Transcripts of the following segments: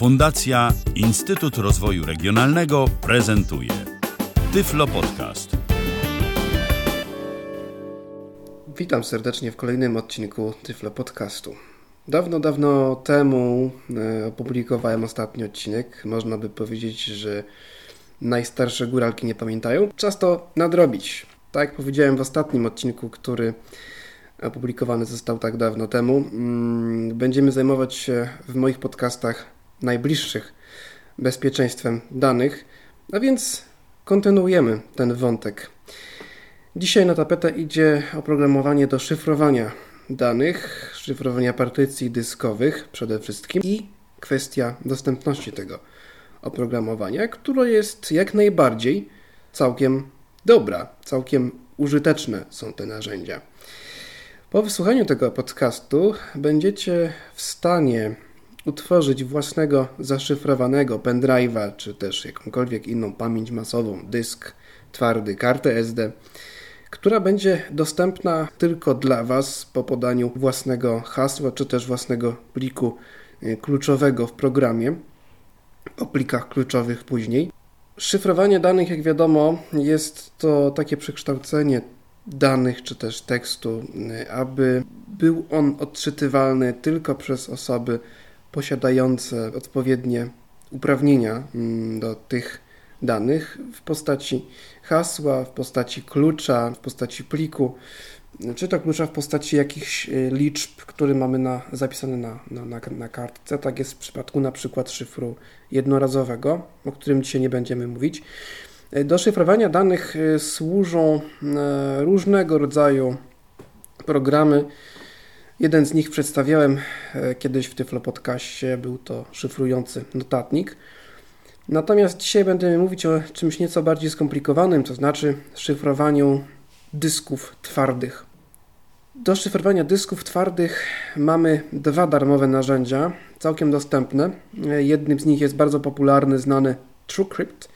Fundacja Instytut Rozwoju Regionalnego prezentuje Tyflo Podcast. Witam serdecznie w kolejnym odcinku Tyflo Podcastu. Dawno, dawno temu e, opublikowałem ostatni odcinek. Można by powiedzieć, że najstarsze góralki nie pamiętają. Czas to nadrobić. Tak jak powiedziałem w ostatnim odcinku, który opublikowany został tak dawno temu, mm, będziemy zajmować się w moich podcastach najbliższych bezpieczeństwem danych, a więc kontynuujemy ten wątek. Dzisiaj na tapetę idzie oprogramowanie do szyfrowania danych, szyfrowania partycji dyskowych przede wszystkim i kwestia dostępności tego oprogramowania, które jest jak najbardziej całkiem dobra, całkiem użyteczne są te narzędzia. Po wysłuchaniu tego podcastu będziecie w stanie utworzyć własnego zaszyfrowanego pendrive'a, czy też jakąkolwiek inną pamięć masową, dysk twardy, kartę SD, która będzie dostępna tylko dla Was po podaniu własnego hasła, czy też własnego pliku e, kluczowego w programie, o plikach kluczowych później. Szyfrowanie danych, jak wiadomo, jest to takie przekształcenie danych czy też tekstu, e, aby był on odczytywalny tylko przez osoby posiadające odpowiednie uprawnienia mm, do tych danych w postaci hasła, w postaci klucza, w postaci pliku, czy to klucza w postaci jakichś e, liczb, które mamy na, zapisane na, na, na, kartce. Tak jest w przypadku na przykład szyfru jednorazowego, o którym dzisiaj nie będziemy mówić. E, do szyfrowania danych e, służą różnego rodzaju programy, Jeden z nich przedstawiałem e, kiedyś w Tyflo Podcaście, był to szyfrujący notatnik. Natomiast dzisiaj będziemy mówić o czymś nieco bardziej skomplikowanym, to znaczy szyfrowaniu dysków twardych. Do szyfrowania dysków twardych mamy dwa darmowe narzędzia, całkiem dostępne. Jednym z nich jest bardzo popularny, znany TrueCrypt,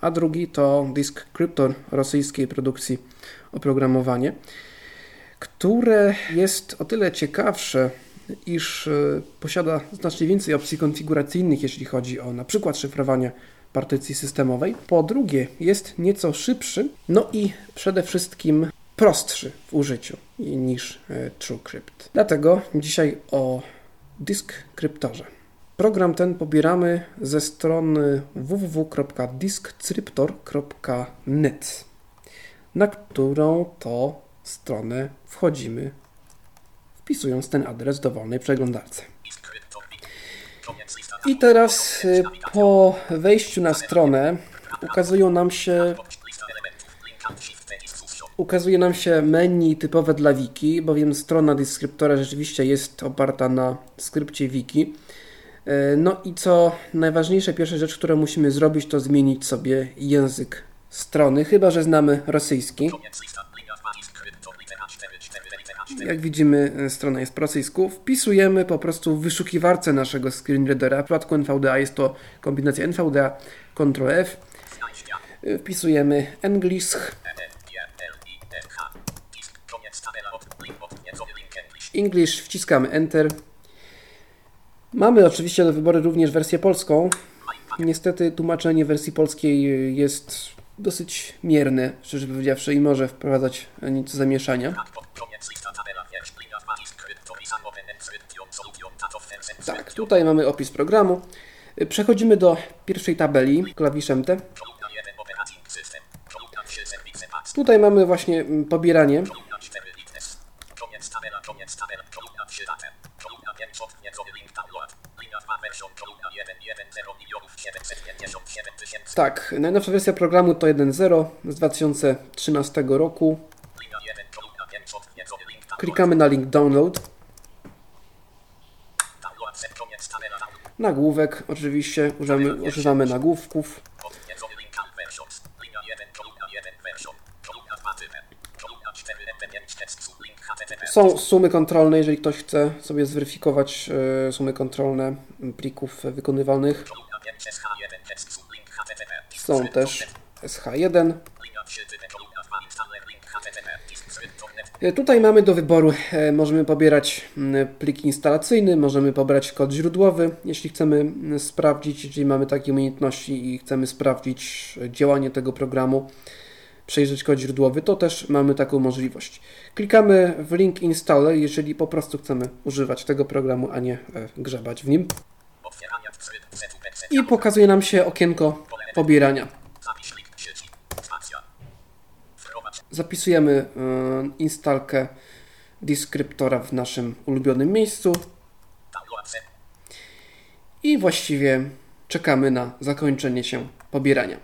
a drugi to Disk Crypto rosyjskiej produkcji oprogramowanie które jest o tyle ciekawsze, iż e, posiada znacznie więcej opcji konfiguracyjnych, jeśli chodzi o na przykład szyfrowanie partycji systemowej. Po drugie, jest nieco szybszy, no i przede wszystkim prostszy w użyciu niż e, TrueCrypt. Dlatego dzisiaj o Disk Kryptorze. Program ten pobieramy ze strony www.diskcryptor.net, na którą to stronę wchodzimy, wpisując ten adres w dowolnej przeglądarce. I teraz y, po wejściu na stronę ukazują nam się ukazuje nam się menu typowe dla wiki, bowiem strona deskryptora rzeczywiście jest oparta na skrypcie wiki. Y, no i co najważniejsze, pierwsza rzecz, którą musimy zrobić, to zmienić sobie język strony, chyba że znamy rosyjski. Jak widzimy, e, strona jest po rosyjsku. Wpisujemy po prostu w wyszukiwarce naszego screenreadera. W przypadku NVDA jest to kombinacja NVDA, Ctrl F. E, wpisujemy English. English, wciskamy Enter. Mamy oczywiście do wyboru również wersję polską. Niestety tłumaczenie wersji polskiej jest dosyć mierne, szczerze powiedziawszy, i może wprowadzać nieco zamieszania. Tak, tutaj mamy opis programu. Przechodzimy do pierwszej tabeli klawiszem T. Tutaj mamy właśnie mm, pobieranie. Tak, najnowsza wersja programu to 1.0 z 2013 roku. Klikamy na link download. Nagłówek, oczywiście używamy, używamy nagłówków. Są sumy kontrolne, jeżeli ktoś chce sobie zweryfikować e, sumy kontrolne plików wykonywalnych. Są też SH1. E, Tutaj mamy do wyboru, e, możemy pobierać mm, plik instalacyjny, możemy pobrać kod źródłowy, jeśli chcemy mm, sprawdzić, jeżeli mamy takie umiejętności i chcemy sprawdzić e, działanie tego programu, przejrzeć kod źródłowy, to też mamy taką możliwość. Klikamy w link installer, jeżeli po prostu chcemy używać tego programu, a nie grzebać w nim. I pokazuje nam się okienko pobierania. Zapisz link sieci. Spacja. Wprowadź. Zapisujemy e, instalkę deskriptora w naszym ulubionym miejscu i właściwie czekamy na zakończenie się pobierania.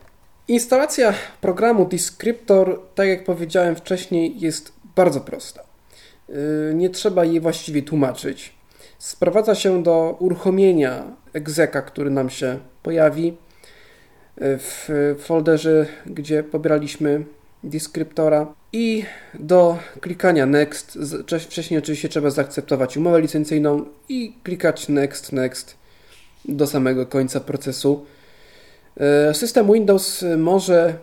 Instalacja programu Descriptor, tak jak powiedziałem wcześniej, jest bardzo prosta. Yy, Nie trzeba jej właściwie tłumaczyć. Sprowadza się do uruchomienia egzeka, który nam się pojawi yy, w folderze, gdzie pobieraliśmy Descriptora i do klikania Next. Wcześniej oczywiście trzeba zaakceptować umowę licencyjną i klikać Next, Next do samego końca procesu. E, System Windows może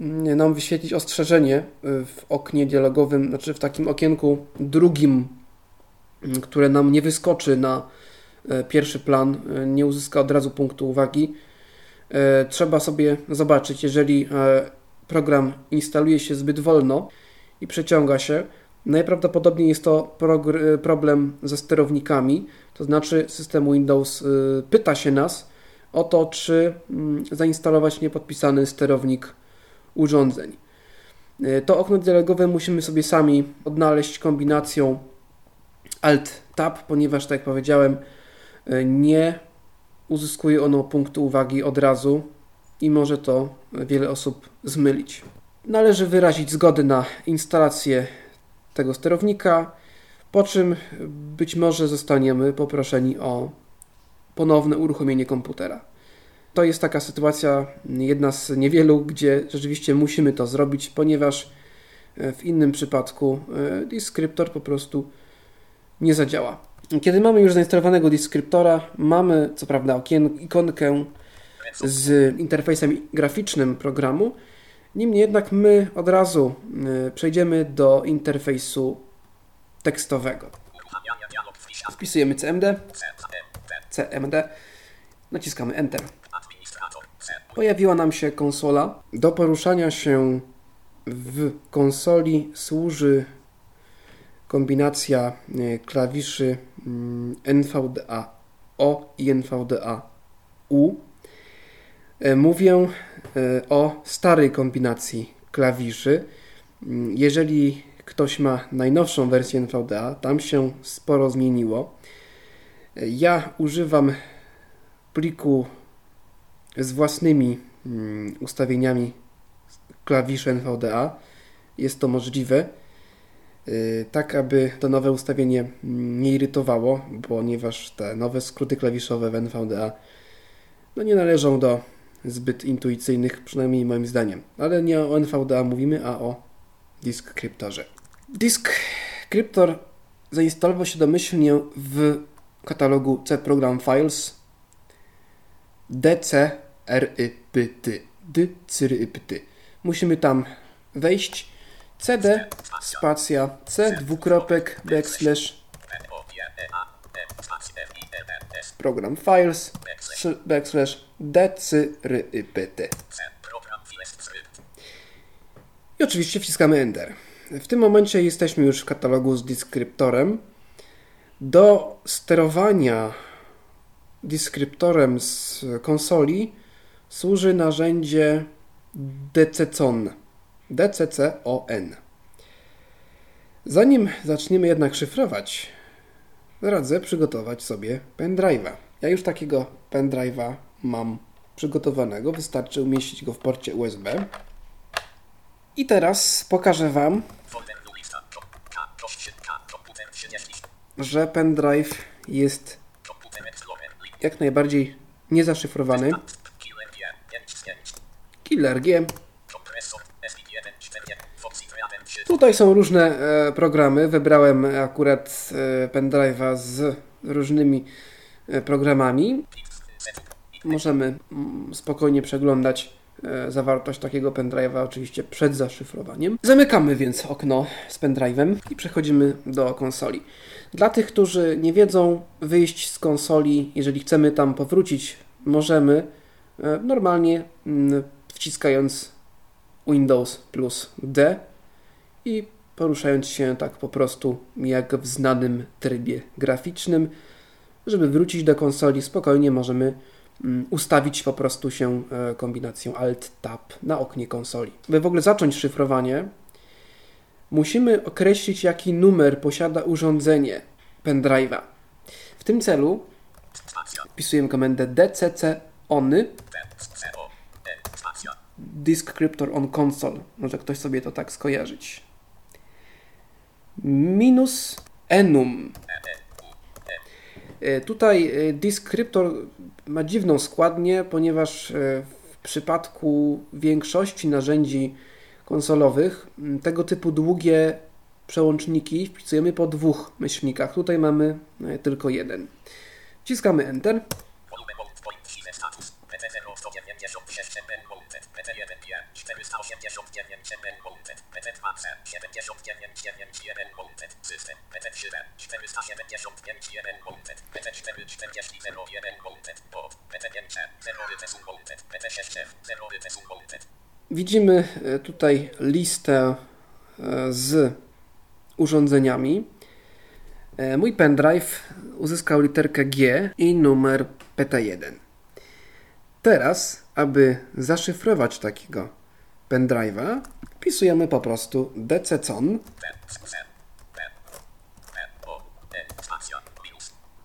mm, nam wyświetlić ostrzeżenie e, w oknie dialogowym, znaczy w takim okienku drugim, m, które nam nie wyskoczy na e, pierwszy plan, nie uzyska od razu punktu uwagi. Trzeba sobie zobaczyć, jeżeli program instaluje się zbyt wolno i przeciąga się, najprawdopodobniej jest to progr- problem ze sterownikami, to znaczy system Windows y, pyta się nas o to, czy mm, zainstalować niepodpisany sterownik urządzeń. Y, To okno dialogowe musimy sobie sami odnaleźć kombinacją Alt-Tab, ponieważ, tak jak powiedziałem, nie uzyskuje ono punktu uwagi od razu i może to wiele osób zmylić. Należy wyrazić zgodę na instalację tego sterownika, po czym być może zostaniemy poproszeni o ponowne uruchomienie komputera. To jest taka sytuacja, jedna z niewielu, gdzie rzeczywiście musimy to zrobić, ponieważ e, w innym przypadku e, Descriptor po prostu nie zadziała. Kiedy mamy już zainstalowanego Descriptora, mamy co prawda okien, ikonkę z interfejsem graficznym programu, niemniej jednak my od razu e, przejdziemy do interfejsu tekstowego. Wpisujemy CMD, CMD. Naciskamy Enter. Pojawiła nam się konsola. Do poruszania się w konsoli służy kombinacja e, klawiszy mm, NVDA O i NVDA U. E, Mówię e, o starej kombinacji klawiszy. Mm, Jeżeli ktoś ma najnowszą wersję NVDA, tam się sporo zmieniło. E, Ja używam pliku z własnymi mm, ustawieniami klawiszy NVDA. Jest to możliwe, tak aby to nowe ustawienie mm, nie irytowało, ponieważ te nowe skróty klawiszowe w NVDA no nie należą do zbyt intuicyjnych, przynajmniej moim zdaniem. Ale nie o NVDA mówimy, a o Disk Cryptorze. Disk Cryptor zainstalował się domyślnie w katalogu C Program Files DCRYPT. DCRYPT. Musimy tam wejść. CD spacja C dwukropek backslash program files backslash skrypt. I oczywiście wciskamy Enter. W tym momencie jesteśmy już w katalogu z deskriptorem. Do sterowania deskriptorem z konsoli służy narzędzie DCCON. DCCON. Zanim zaczniemy jednak szyfrować, radzę przygotować sobie pendrive'a. Ja już takiego pendrive'a mam przygotowanego. Wystarczy umieścić go w porcie USB. I teraz pokażę Wam, Folder lista. K. Kość się. K. Komputer 30. że pendrive jest jak najbardziej niezaszyfrowany. Killer G. Tutaj są różne e, programy. Wybrałem akurat e, pendrive'a z różnymi e, programami. Możemy mm, spokojnie przeglądać zawartość takiego pendrive'a oczywiście przed zaszyfrowaniem. Zamykamy więc okno z pendrive'em i przechodzimy do konsoli. Dla tych, którzy nie wiedzą, wyjść z konsoli, jeżeli chcemy tam powrócić, możemy normalnie mm, wciskając Windows plus D i poruszając się tak po prostu jak w znanym trybie graficznym. Żeby wrócić do konsoli, spokojnie możemy mm, ustawić po prostu się e, kombinacją Alt-Tab na oknie konsoli. By w ogóle zacząć szyfrowanie, musimy określić, jaki numer posiada urządzenie pendrive'a. W tym celu wpisujemy komendę dcc ony. Disk Cryptor on Console. Może ktoś sobie to tak skojarzyć. Minus enum. E, Tutaj e, Disk Cryptor ma dziwną składnię, ponieważ e, w przypadku większości narzędzi konsolowych tego typu długie przełączniki wpisujemy po dwóch myślnikach. Tutaj mamy tylko jeden. Wciskamy Enter. 0196 MB Volted. PT 1 G. 489 MB Volted. PT 2 C. 79 1 Volted. System. PT 3 D. 475 1 Volted. PT 4 40 1 Volted. Pod. PT 5 C. 0 Rytesun Volted. PT 6 F. 0 Rytesun Volted. Widzimy e, tutaj listę e, z urządzeniami. E, Mój pendrive uzyskał literkę G i numer PT1. Teraz, aby zaszyfrować takiego pendrive'a, wpisujemy po prostu dccon.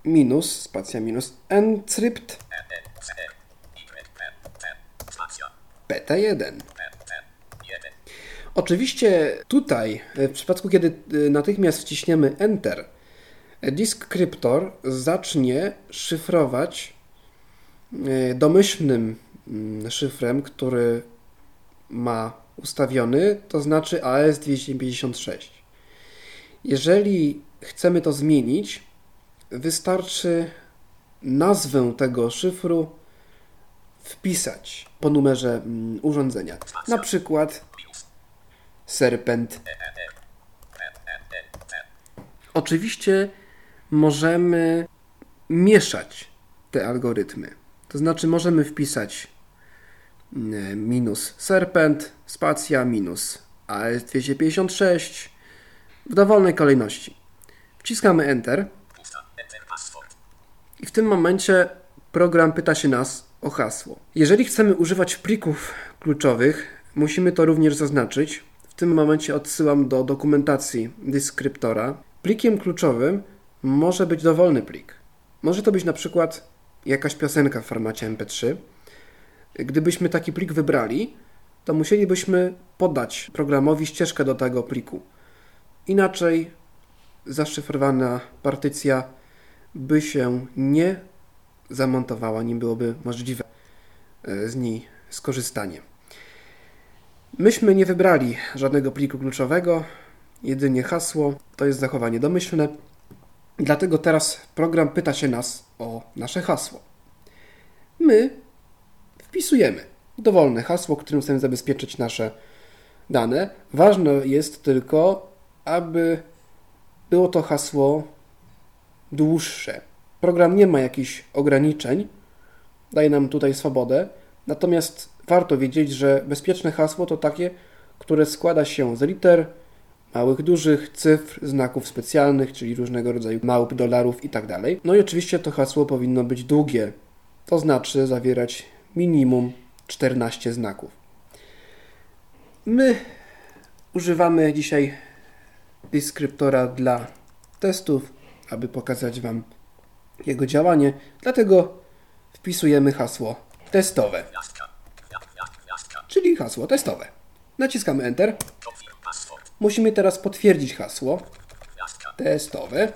Minus. spacja minus encrypt E. E. C. E. Y. P. T. Spacja. PT1. P. T. 1. Oczywiście tutaj, e, w przypadku kiedy e, natychmiast wciśniemy Enter, e, Disk Cryptor zacznie szyfrować domyślnym mm, szyfrem, który ma ustawiony, to znaczy AS256. Jeżeli chcemy to zmienić, wystarczy nazwę tego szyfru wpisać po numerze mm, urządzenia. Na przykład. Serpent. Oczywiście możemy mieszać te algorytmy. To znaczy możemy wpisać mm, minus serpent, spacja, minus AS256 w dowolnej kolejności. Wciskamy Enter i w tym momencie program pyta się nas o hasło. Jeżeli chcemy używać plików kluczowych, musimy to również zaznaczyć. W tym momencie odsyłam do dokumentacji dyskryptora. Plikiem kluczowym może być dowolny plik. Może to być na przykład jakaś piosenka w formacie MP3. Gdybyśmy taki plik wybrali, to musielibyśmy podać programowi ścieżkę do tego pliku. Inaczej zaszyfrowana partycja by się nie zamontowała, nie byłoby możliwe e, z niej skorzystanie. Myśmy nie wybrali żadnego pliku kluczowego, jedynie hasło to jest zachowanie domyślne. Dlatego teraz program pyta się nas o nasze hasło. My wpisujemy dowolne hasło, którym chcemy zabezpieczyć nasze dane. Ważne jest tylko, aby było to hasło dłuższe. Program nie ma jakichś ograniczeń, daje nam tutaj swobodę, natomiast warto wiedzieć, że bezpieczne hasło to takie, które składa się z liter, małych, dużych, cyfr, znaków specjalnych, czyli różnego rodzaju małp, dolarów itd. No i oczywiście to hasło powinno być długie, to znaczy zawierać minimum 14 znaków. My używamy dzisiaj dyskryptora dla testów, aby pokazać Wam jego działanie, dlatego wpisujemy hasło testowe, czyli hasło testowe. Naciskamy Enter. Musimy teraz potwierdzić hasło testowe.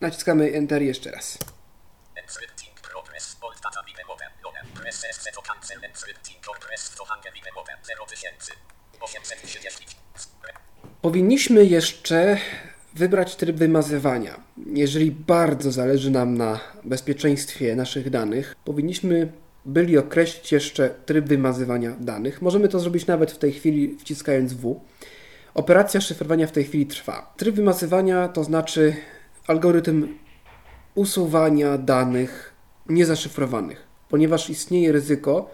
Naciskamy Enter jeszcze raz. Encrypting progress. Bold data remover. Lone. Press SC to cancel encrypting progress to hange remover. 0000. 830. Powinniśmy jeszcze wybrać tryb wymazywania. Jeżeli bardzo zależy nam na bezpieczeństwie naszych danych, powinniśmy byli określić jeszcze tryb wymazywania danych. Możemy to zrobić nawet w tej chwili wciskając W. Operacja szyfrowania w tej chwili trwa. Tryb wymazywania to znaczy algorytm usuwania danych niezaszyfrowanych, ponieważ istnieje ryzyko,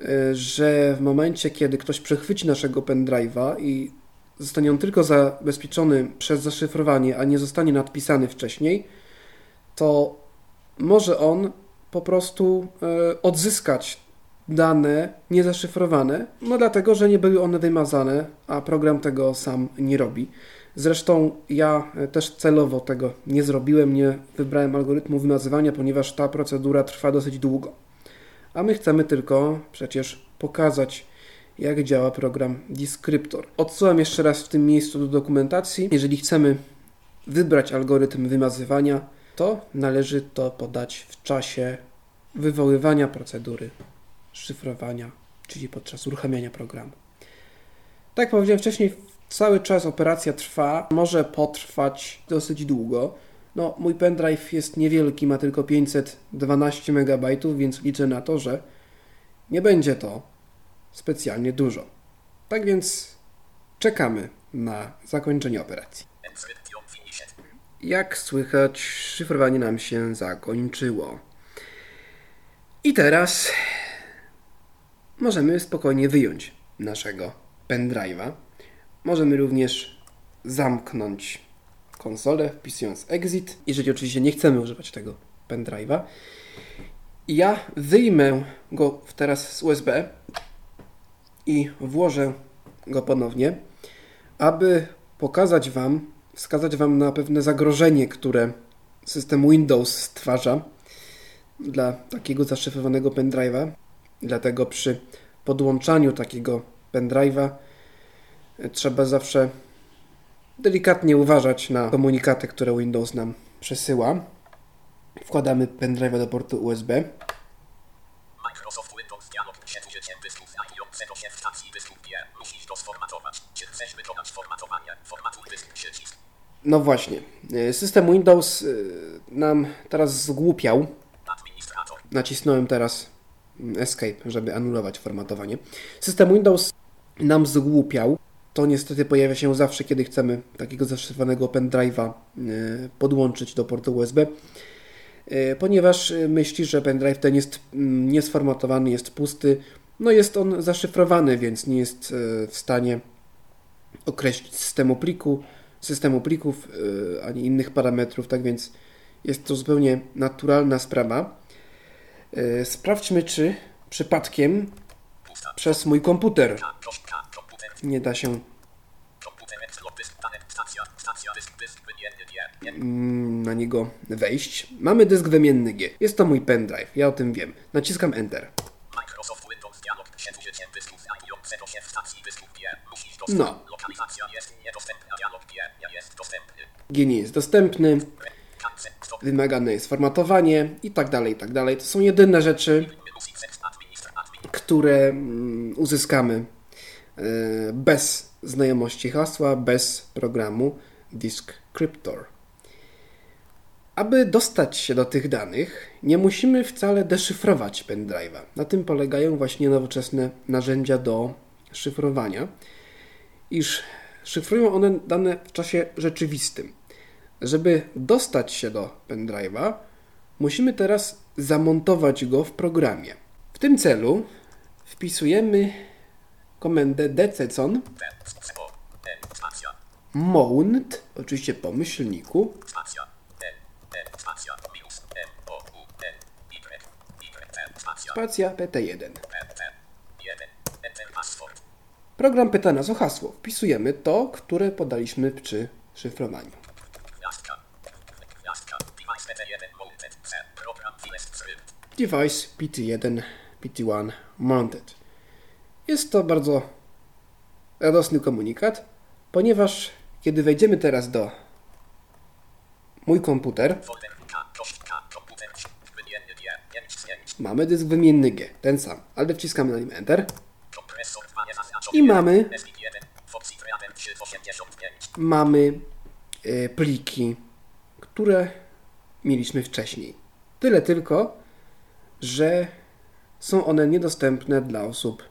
y, że w momencie, kiedy ktoś przechwyci naszego pendrive'a i zostanie on tylko zabezpieczony przez zaszyfrowanie, a nie zostanie nadpisany wcześniej, to może on po prostu e, odzyskać dane niezaszyfrowane, no dlatego, że nie były one wymazane, a program tego sam nie robi. Zresztą ja e, też celowo tego nie zrobiłem, nie wybrałem algorytmu wymazywania, ponieważ ta procedura trwa dosyć długo. A my chcemy tylko przecież pokazać, jak działa program Descriptor. Odsyłam jeszcze raz w tym miejscu do dokumentacji. Jeżeli chcemy wybrać algorytm wymazywania, to należy to podać w czasie wywoływania procedury szyfrowania, czyli podczas uruchamiania programu. Tak jak powiedziałem wcześniej, cały czas operacja trwa, może potrwać dosyć długo. No, mój pendrive jest niewielki, ma tylko 512 MB, więc liczę na to, że nie będzie to specjalnie dużo. Tak więc czekamy na zakończenie operacji. Jak słychać, szyfrowanie nam się zakończyło. I teraz możemy spokojnie wyjąć naszego pendrive'a. Możemy również zamknąć konsolę, wpisując exit, jeżeli oczywiście nie chcemy używać tego pendrive'a. Ja wyjmę go teraz z USB i włożę go ponownie, aby pokazać Wam, wskazać Wam na pewne zagrożenie, które system Windows stwarza dla takiego zaszyfrowanego pendrive'a. Dlatego przy podłączaniu takiego pendrive'a e, trzeba zawsze delikatnie uważać na komunikaty, które Windows nam przesyła. Wkładamy pendrive'a do portu USB. Microsoft Windows dialog dysków się w stacji dysku G. Musisz to sformatować. Czy chcesz wykonać formatowanie? Formatuj dysk przycisk. No właśnie. E, system Windows e, nam teraz zgłupiał. Nacisnąłem teraz Escape, żeby anulować formatowanie. System Windows nam zgłupiał. To niestety pojawia się zawsze, kiedy chcemy takiego zaszyfrowanego pendrive'a e, podłączyć do portu USB, ponieważ myśli, że pendrive ten jest mm, niesformatowany, jest pusty, no jest on zaszyfrowany, więc nie jest e, w stanie określić systemu pliku, systemu plików ani innych parametrów, tak więc jest to zupełnie naturalna sprawa. E, sprawdźmy, czy przypadkiem przez mój komputer nie da się mm, na niego wejść. Mamy dysk wymienny G. Jest to mój pendrive, ja o tym wiem. Naciskam Enter. No. G nie jest dostępny. Wymagane jest formatowanie i tak dalej, i tak dalej. To są jedyne rzeczy, które mm, uzyskamy e, bez znajomości hasła, bez programu Descriptor. Aby dostać się do tych danych, nie musimy wcale deszyfrować pendrive'a. Na tym polegają właśnie nowoczesne narzędzia do szyfrowania iż szyfrują one dane w czasie rzeczywistym. Żeby dostać się do pendrive'a, musimy teraz zamontować go w programie. W tym celu wpisujemy komendę dccon mount, oczywiście po myślniku, spacja pt1. Program pyta nas o hasło. Wpisujemy to, które podaliśmy przy szyfrowaniu. Device PT1, PT1 mounted. Jest to bardzo radosny komunikat, ponieważ kiedy wejdziemy teraz do mój komputer, mamy dysk wymienny G, ten sam, ale wciskamy na nim Enter. I mamy mamy e, pliki, które mieliśmy wcześniej. Tyle tylko, że są one niedostępne dla osób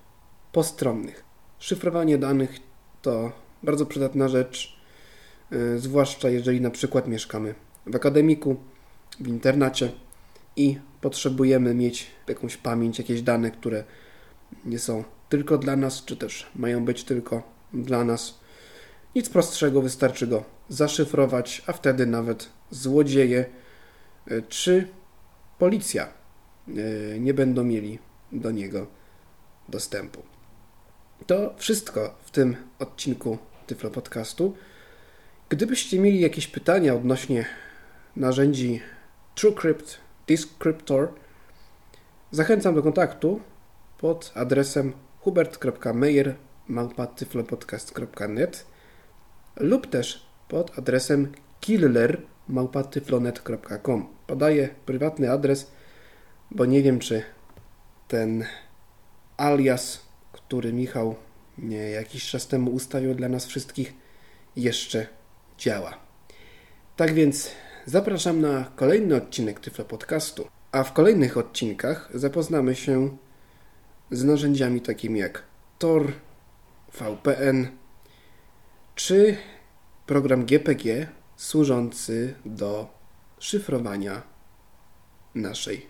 postronnych. Szyfrowanie danych to bardzo przydatna rzecz, yy, zwłaszcza jeżeli na przykład mieszkamy w akademiku, w internacie i potrzebujemy mieć jakąś pamięć, jakieś dane, które nie są tylko dla nas, czy też mają być tylko dla nas. Nic prostszego, wystarczy go zaszyfrować, a wtedy nawet złodzieje y, czy policja nie będą mieli do niego dostępu. To wszystko w tym odcinku Tyflo Podcastu. Gdybyście mieli jakieś pytania odnośnie narzędzi TrueCrypt, Descriptor, zachęcam do kontaktu pod adresem hubert.meyer.tyflopodcast.net lub też pod adresem killer.tyflonet.com. Podaję prywatny adres, bo nie wiem, czy ten alias, który Michał nie, jakiś czas temu ustawił dla nas wszystkich, jeszcze działa. Tak więc zapraszam na kolejny odcinek Tyflo Podcastu, a w kolejnych odcinkach zapoznamy się z narzędziami takimi jak Tor, VPN czy program GPG służący do szyfrowania naszej